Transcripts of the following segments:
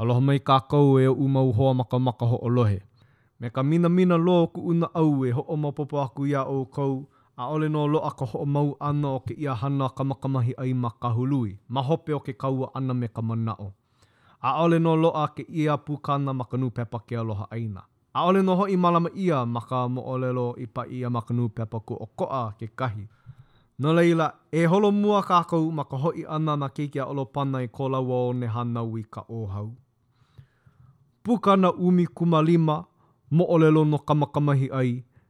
Aloha mai kākou e oʻu mau hoa makamaka hoʻolohe. Me ka minamina loa o kuʻu naʻau e hoʻomaopopo aku iā ʻoukou, ʻaʻole nō loaʻa ka hoʻomau ʻana o kēia hana a Kamaakamahiʻai ma Kahului ma hope o ke kaua ʻana me ka manaʻo. ʻAʻole nō loaʻa kēia pukana ma ka nūpepa Ke Aloha ʻĀina. ʻAʻole nō hoʻi i mālama ʻia ma ka moʻolelo i paʻi ʻia ma ka nūpepa Kūʻokoʻa kekahi. No laila, e holo mua kākou ma ka hoʻi ʻana nā keiki a ʻOlopana i ko lāua one hānau i Kaʻōhao. Pukana ʻumikūmālima, Moʻolelo no Kamaakamahiʻai,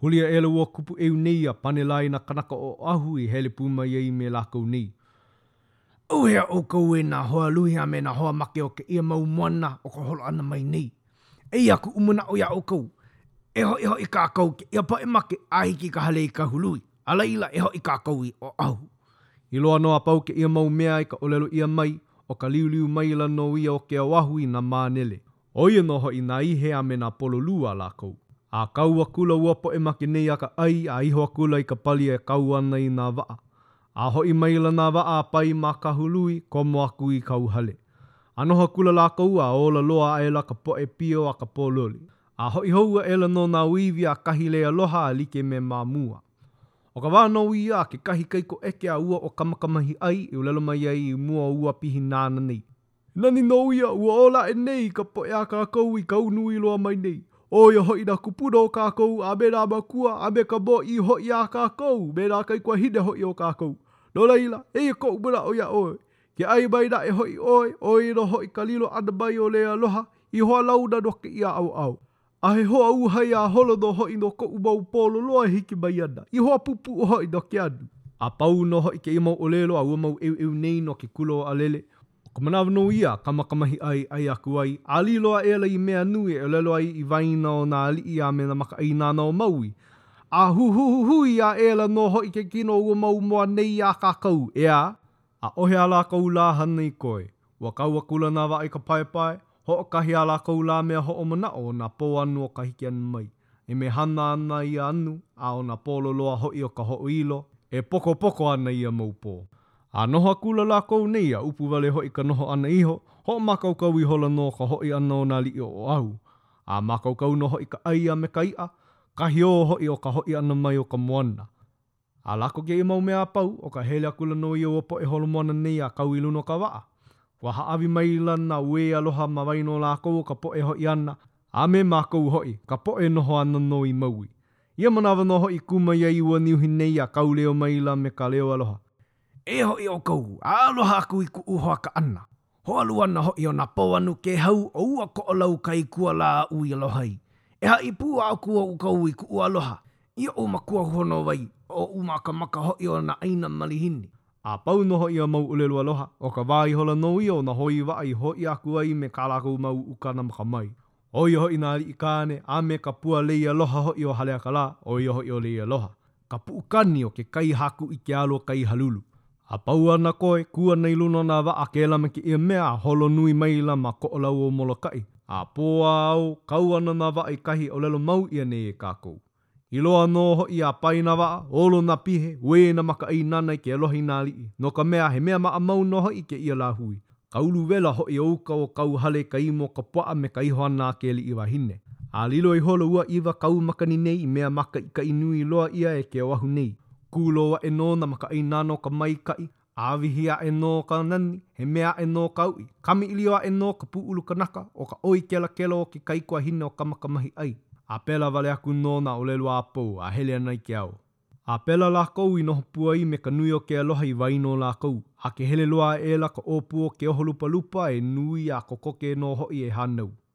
Huli aʻela ua kupuʻeu nei a pane lā i nā kanaka o Oʻahu i hele pū mai ai me lākou nei. ʻAuhea ʻoukou e nā hoa luhi a me nā hoa make o kēia mau moana o ka holo ʻana mai nei. Eia kuʻu manaʻo iā ʻoukou, e hoʻihoʻi kākou kēia poʻe make a hiki i ka hale i Kahului, a laila e hoʻi kākou i Oʻahu. I loa nō a pau kēia mau mea i ka ʻōlelo ʻia mai, ʻo ka liuliu maila nō ia o ke Oʻahu i nā mānele. ʻo ia nō hoʻi nā ihe a me nā pololū a lākou. A kau akula ua poʻe make nei a ka ʻai, a iho akula i ka pali e kau ana i nā waʻa. A hoʻi maila nā waʻa a pae ma Kahului, komo aku i kauhale. A noho akula lākou, a ola loa aʻela ka poʻe pio a ka pōloli. A hoʻi hou aʻela nō nā ʻōiwi a Kahilei aloha a like me ma mua. ʻO ka wā nō ia a kekahi kaikoʻeke a ua ʻo Kamaakamahiʻai i ʻōlelo mai ai i mua o ua pihi nāna nei. Nani nō ia, ua ola aʻe nei ka poʻe a kākou i kau nui loa mai nei. ʻO ia hoʻi nā kūpuna o kākou a me nā mākua a me ka Mōʻī hoʻi a kākou me nā kaikuahine hoʻi o kākou. No laila, eia koʻu manaʻo iā ʻoe, ke ʻae mai naʻe hoʻi ʻoe, ʻo ia nō hoʻi ka lilo ʻana mai o Lealoha i hoalauna no kēia ʻaoʻao. A he hoa uhai a holo nō hoʻi no koʻu mau pō loloa e hiki mai ana, i hoa pupuʻu hoʻi no ke anu. A pau nō hoʻi kēia mau ʻōlelo a ua mau ʻeuʻeu nei no ke kula o ʻAlele, ʻo ka manawa nō ia a Kamaakamahiʻai i ʻae aku ai, a lilo aʻela i mea nui e ʻōlelo ai i waena o nā aliʻi a me nā makaʻāinana o Maui. A huhuhuhui aʻela nō hoʻi ke kino o ua mau moa nei iā kākou, ʻeā? ʻAʻohe a lākou lā hana i koe. Ua kau akula nā waʻa i ka paepae, hoʻokahi a lākou lā mea hoʻomanaʻo ʻo nā pō anu o ka hiki ʻana mai, e mehana ana ia anu, a ʻo nā pō loloa hoʻi o ka hoʻoilo, e pokopoko ana ia mau pō. A noho akula lākou nei a ʻupu wale hoʻi ka noho ʻana iho, hoʻomākaukau ihola nō ka hoʻi ʻana o nā aliʻi o Oʻahu, a mākaukau nō hoʻi ka ʻai a me ka iʻa, kahi ō hoʻi o ka hoʻi ʻana mai o ka moana. A lako kēia mau mea a pau, ʻo ka hele akula nō ia o ua poʻe holomoana nei a kau i luna o ka waʻa. Ua hāʻawi maila nā uē aloha ma waena o lākou o ka poʻe hoʻi ʻana, a me mākou hoʻi, ka poʻe noho ʻana nō i Maui. Ia manawa nō hoʻi kū mai ai ua niuhi nei a kau leo maila me ka leo aloha. E hoʻi ʻoukou, aloha aku i kuʻu hoa kaʻana. Hoa luana hoʻi o nā pō anu kēhau o ua Koʻolau kaikua lā aʻu i aloha ai. E haʻi pū aku ʻoukou i kuʻu aloha, i oʻu mākuahōnōwai, oʻu makamaka hoʻi o nā ʻāina malihini. A pau nō hoʻi ia mau ʻōlelo aloha, ʻo ka wā ihola nō ia o nā hoe waʻa i hoʻi aku ai me kā lākou mau ukana makamae. ʻo ia hoʻi nā aliʻi kāne, a me ka pua lei aloha hoʻi o Haleakalā, ʻo ia hoʻi ʻo Leialoha, ka puʻukani o ke kai hākuʻi i ke alo o Kaihalulu. A pau ana koe, kū ana i luna o nā waʻa kēlā me kēia mea a holo nui maila ma Koʻolau o Molokaʻi, a pō a ao, kau ana nā waʻa i kahi ʻōlelo mau ʻia nei e kākou. I loa nō hoʻi a pae nā waʻa, olo nā pihe, uē nā makaʻāinana i ke aloha i nā aliʻi, no ka mea, he mea maʻamau nō hoʻi i kēia lāhui. Kauluwela hoʻi ʻo uka o kauhale ka imu ka puaʻa me ka iho ʻana a ke aliʻi wahine. A lilo ihola ua ʻiwa kau makani nei i mea mākaʻikaʻi nui loa ʻia e ke Oʻahu nei. Kūlou aʻe nō nā makaʻāinana ʻo ka maikaʻi ʻāwihi aʻe nō ka nani, he mea aʻe nō ka uʻi, kamaʻilio aʻe nō ka pūʻulu kanaka ʻo ka ʻoi kelakela ʻo ke kaikuahine o Kamakamahiʻai, a pēlā wale aku nō nā ʻōlelo a pau a hele ana i ke ao. A pēlā lākou i noho pū ai me ka nui o ke aloha i waena o lākou, a ke hele loa aʻela ka ʻōpū o Keoholupalupa e nui a kokoke nō hoʻi e hānau.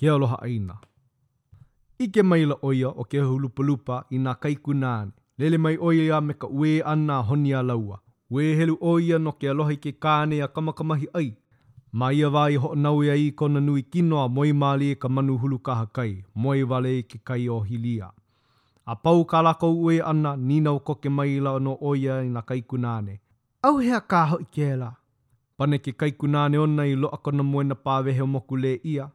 ke aloha ʻāina. ʻIke maila ʻo ia ʻo Keoholupalupa i nā kaikunāne. Lele mai ʻo ia me ka uē ʻana a honi iā lāua. Uē helu ʻo ia no ke aloha i ke kāne iā Kamakamahiʻai. Ma ia wā i hoʻonaue ai i kona nui kino a moe mālie ka manu hulu kahakai, moe wale i ke kai o Hilia. A pau kā lākou uē ʻana, nīnau koke maila nō ʻo ia i nā kaikunāne, ʻAuhea kā hoʻi kēlā? Pane ke kaikunāne ona i loaʻa kona moena pāwehe o Mokulēʻia,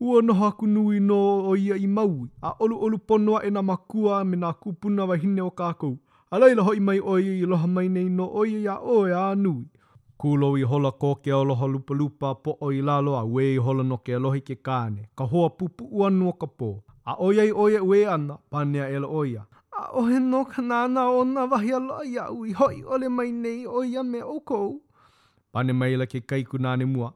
Ua noho aku nei nō ʻo ia i Maui, a ʻoluʻolu pono aʻe nā mākua a me nā kūpuna wāhine o kākou, a laila hoʻi mai ʻo ia i aloha mai nei nō ʻo ia iā ʻoe a nui. Kūlou ihola ko Keoholupalupa poʻo i lalo a uē ihola no ke aloha i ke kāne, ka hoa pupuʻu anu o ka pō. A ʻoiai ʻo ia e uē ana, pane aʻela ʻo ia, ʻAʻohe nō ka nānā ona wahi aloha iaʻu i hoʻi ʻole mai nei ʻo ia me ʻoukou. Pane maila ke kaikunāne mua.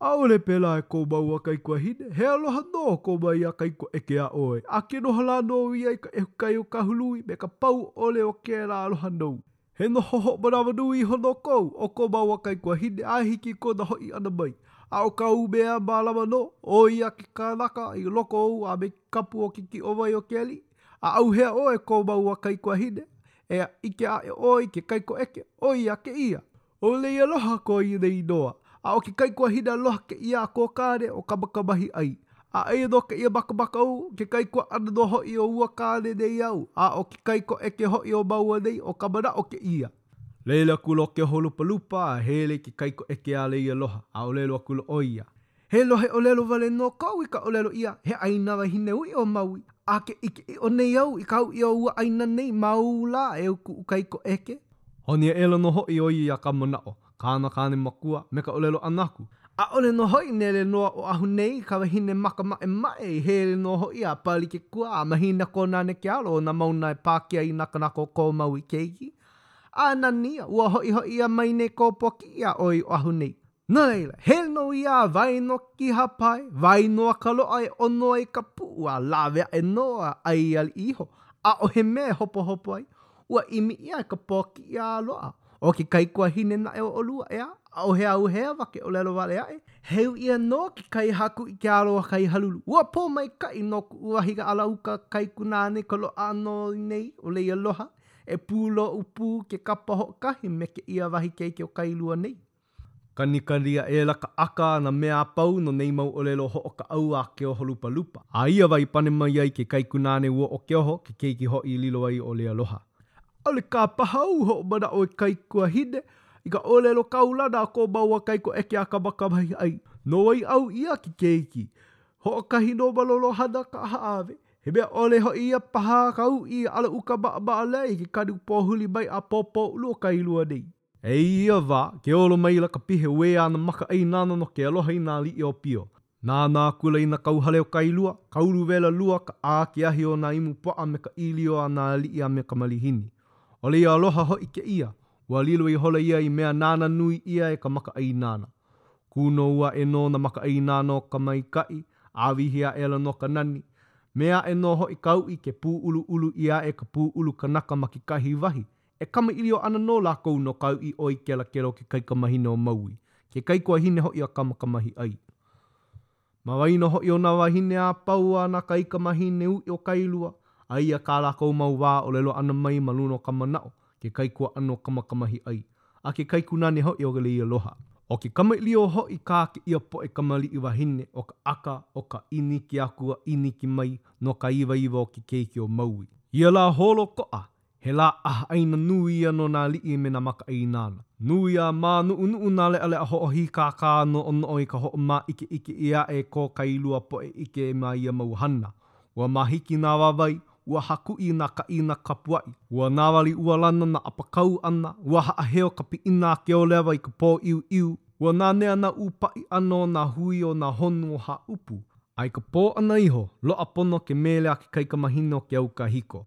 ʻAʻole pēlā e ko māua kaikuahine, he aloha nō ko māua kaikoʻeke iā ʻoe, a ke noho lā nō ia i ka ʻehu kai o Kahului me ka pau ʻole o kēlā aloha nou. He noho hoʻomanawanui iho nō kou e ko māua kaikuahine a hiki i kona hoʻi ʻana mai. A ʻo kāu mea mālama nō, ʻo ia ke kanaka i loko ou a me ke kapu o ke kiʻowai o ke aliʻi, a ʻauhea ʻoe e ko māua kaikuahine, e ʻike aʻe ʻoe i ke kaikoʻeke, ʻo ia kēia. ʻO Leialoha ko ia nei inoa, a ʻo ke kaikuahine aloha kēia a kō kāne ʻo Kamakamahiʻai. A eia nō kēia makamaka ou, ke kaikuaʻana nō hoʻi o ua kāne nei āu, a ʻo ke kaikoʻeke hoʻi o māua nei, ʻo Kamanaʻo kēia. Lele akula ʻo Keoholupalupa a hele i ke kaikoʻeke iā Leialoha, a ʻōlelo akula ʻo ia. He lohe ʻōlelo wale nō koʻu i ka ʻōlelo ʻia, he ʻāina wahine uʻi o Maui, a ke ʻike ʻiʻo nei au i ka uʻi o ua ʻāina nei ma ou lā, e kuʻu kaikoʻeke. Honi aʻela nō hoʻi ʻo ia iā Kamanaʻo, kāna kāne makua, me ka ʻōlelo ʻana aku, ʻAʻole nō hoʻi nele loa Oʻahu nei ka wahine makamaʻemaʻe i hele nō hoʻi a pali ke kua a mahina kōnane ke alo o nā mauna e pākia i nā kanaka o ko Maui keiki. A nani ia, ua hoʻihoʻi ʻia mai nei kou pōkiʻi a ʻoe i Oʻahu nei. No laila, hele nō ia a wae nō ke kīhāpai, wae nō a ka loaʻa e ʻono ai ka puʻu a lawe aʻe nō a ʻai aliʻi iho. ʻAʻohe mea e hopohopo ai, Ua ʻimi ʻia ka pōkiʻi a loaʻa ʻo ke kaikuahine naʻe o ʻolua, ʻeā? ʻAʻohe āu hewa ke ʻōlelo wale aʻe. He uʻi ia no ke kai hākuʻi ke alo a Kaihalulu. Ua pōmaikaʻi nō kuʻu wahi ka ʻalauka kaikunāne ka loaʻa nō i nei ʻo Leialoha e pūloʻu pū ke kapa hoʻokahi me kēia wahi keiki o Kailua nei. Kanikani aʻela ka ʻaka a nā mea a pau no nei mau ʻōlelo hoʻokaʻau a Keoholupalupa. A ia wā i pane mai ai ke kaikunāne o ua ʻo Keoho ke keiki hoʻi i lilo ai ʻo Leialoha. ʻAʻole kā paha au i hoʻomanaʻo e kaikuahine i ka ʻōlelo kaulana a ko māua kaikoʻeke a Kamakamahiʻai. No Waiʻauia ke keiki? Hoʻokahi nō malolo hana ka hāʻawe. He mea ʻole hoʻi ia paha ka uʻi ʻalauka maʻamaʻalea i ke kanu pōhuli maiʻa pōpōʻulu o Kailua nei. I ia wā, ke olo maila ka pihe uē a nā makaʻāinana no ke aloha i nā aliʻi ʻōpio. Nānā akula i nā kauhale o Kailua, ka ulu wela lua, ka ʻā, ke ahi o nā imu puaʻa me ka ʻīlio a nā aliʻi a me ka malihini. ʻO Leialoha hoʻi kēia, ua lilo ihola ia i mea nānā nui ʻia e ka makaʻāinana. Kūnou aʻe nō nā makaʻāinana o ka maikaʻi, ʻāwīhi aʻela nō ka nani. Mea aʻe nō hoʻi ka uʻi ke pūʻuluʻulu ʻia aʻe ka pūʻulu kanaka ma kekahi wahi E kamaʻilio ana nō lākou no ka uʻi ʻoi kelakela o ke kaikamahine o Maui, ke kaikuahine hoʻi a Kamakamahiʻai. Ma waena hoʻi o nā wāhine a pau a nā kaikamahine uʻi o Kailua, aia kā lākou mau wā ʻōlelo ʻana mai ma luna o Kamanaʻo, ke kaikuaʻana o Kamakamahiʻai, a ke kaikunāne hoʻi o Leialoha. ʻO ke kamaʻilio hoʻi kā kēia poʻe kamaliʻi wāhine, ʻo ka ʻaka o ka ʻīniki aku a ʻīniki mai no ka ʻiwaʻiwa o ke keiki o Maui. Ia lā holokoʻa, He lā ʻahaʻaina nui ia no nā aliʻi me nā makaʻāinana. Nui a mānuʻunuʻu nā leʻaleʻa hoʻohīkākā noʻonoʻo i ka hoʻomāʻikeʻike ʻia e ko Kailua poʻe ʻike ma ia mau hana. Ua mahiki nā wāwae, ua hakuʻi nā kaʻina kapuaʻi, ua nāwali ua lana nā ʻapakau ʻana, ua haʻaheo ka piʻina a Keolewa i ka pōʻiuʻiu, ua nanea nā ʻūpaʻi ʻana o nā hui o nā honu o Hāʻupu, a i ka pō ʻana iho, loaʻa pono ke mele a ke kaikamahine o ke au kahiko.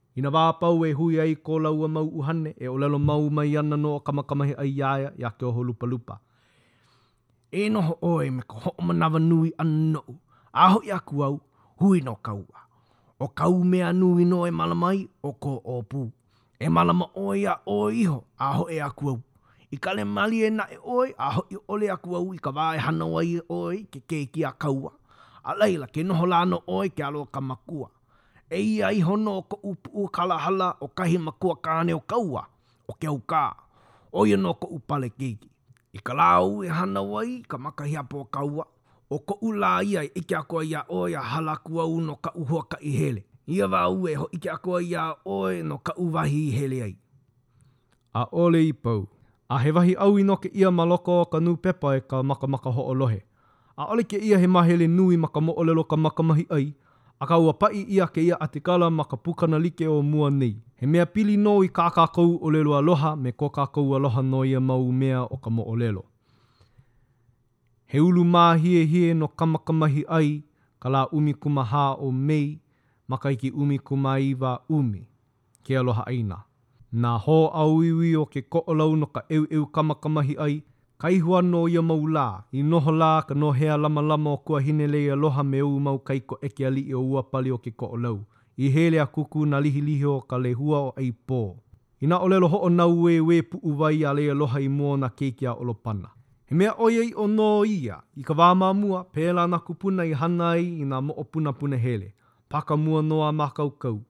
I nā wā a pau e hui ai ko lāua mau ʻuhane, e ʻōlelo mau mai ana nō Kamakamahiʻai iā ia, iā Keoholupalupa, E noho ʻoe me ka hoʻomanawanui ʻana noʻu, a hoʻi aku au, hui nō kāua. ʻO kāu mea nui nō e mālama ai, ʻo kō ʻōpū. E mālama ʻoe iā ʻoe iho, a hoʻi aku au. I kali mālie naʻe ʻoe, a hoʻi ʻole aku au i ka wā e hānau ai ʻoe i ke keiki a kāua, a laila, ke noho lā nō ʻoe i ke alo o ka makua. Eia iho nō koʻu puʻukalahala ʻo kahi makuakāne o kāua, ʻo Keaukā, ʻo ia nō koʻu pale keiki. I ka lā ou e hānau ai i ka makahiapo o kāua, ʻo koʻu lā ia e ʻike aku ai iā ʻoe a hala aku au no kaʻu huakaʻi hele. Ia wā au e hōʻike aku ai iā ʻoe no kaʻu wahi i hele ai. ʻAʻole i pau. A he wahi ʻaui nō kēia ma loko o ka nūpepa e ka makamaka hoʻolohe. ʻAʻole kēia he māhele nui ma ka moʻolelo Kamakamahiʻai, akā ua paʻi ʻia kēia ʻatikala ma ka pukana like o mua nei. He mea pili nō i kā kākou ʻōlelo aloha me ko kākou aloha no ia mau mea o ka moʻolelo. He ulu māhiehie no Kamakamahiʻai ka lā ʻumikūmāhā o Mei makahiki ʻumikūmāiwa ʻumi. Ke Aloha ʻĀina. Nā hōʻauiui o ke Koʻolau no ka ʻeuʻeu Kamakamahiʻai, kai hua no ia mau lā, i noho lā ka nohea lamalama o kuahine Leialoha me ou mau kaikoʻeke aliʻi o ua pali o ke Koʻolau, i hele a kukū nā lihilihi o ka lehua o ʻAipō. I nā ʻōlelo hoʻonāueue puʻuwai a Leialoha i mua o nā keiki a ʻOlopana. He mea ʻoiaʻiʻo nō ia, i ka wā ma mua, pēlā nā kūpuna i hana ai i nā moʻopuna punahele. Paka mua nō a mākaukau.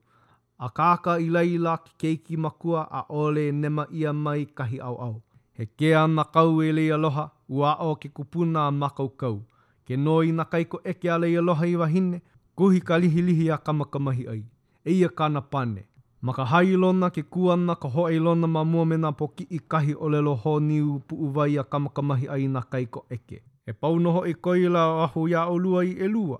Akāka i laila ke keiki makua ʻaʻole e nema ʻia mai kahi ʻaoʻao. He ke ana kau e Leialoha, ua aʻo ke kupuna a mākaukau. Ke noi nā kaikoʻeke iā Leialoha i wahine, kuhi ka lihilihi a Kamakamahiʻai. Eia kāna pane. Ma ka hailona ke kū ana ka hōʻailona ma mua me nā pōkiʻi kahi ʻōlelo hōniu puʻuwai a Kamakamahiʻai i nā kaikoʻeke. E pau nō hoʻi ko ia lā ʻahu iā ʻolua i ʻelua.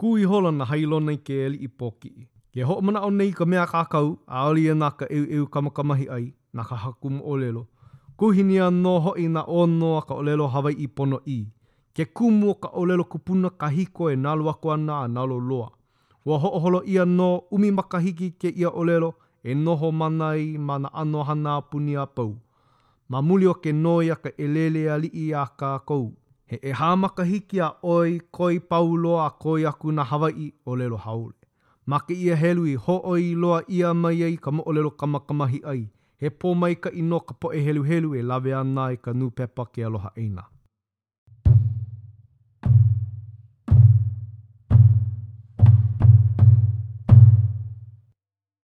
Kū ihola nā hailona i ke aliʻi pōkiʻi. Ke hoʻomanaʻo nei ka mea kākau, ʻaʻole ia na ka ʻeuʻeu Kamakamahiʻai, na ka haku moʻolelo. Kuhinia nō hoʻi nā ʻono a ka ʻōlelo Hawaiʻi ponoʻī. Ke kumu o ka ʻōlelo kupuna kahiko e nalo aku ana a nalo loa. Ua hoʻoholo ʻia no ʻumi makahiki kēia ʻōlelo e noho mana ai ma nā ʻano hana aupuni a pau. Ma muli o ke noi a ka ʻelele aliʻi iā kākou, he ʻehā makahiki a ʻoi koe pau loa a koe aku nā Hawaiʻi ʻōlelo haole. Ma kēia helu i hōʻoi loa ʻia mai ai ka moʻolelo Kamakamahiʻai, he pōmaikaʻi no ka poʻe heluhelu e lawe ana i ka nūpepa Ke Aloha ʻĀina.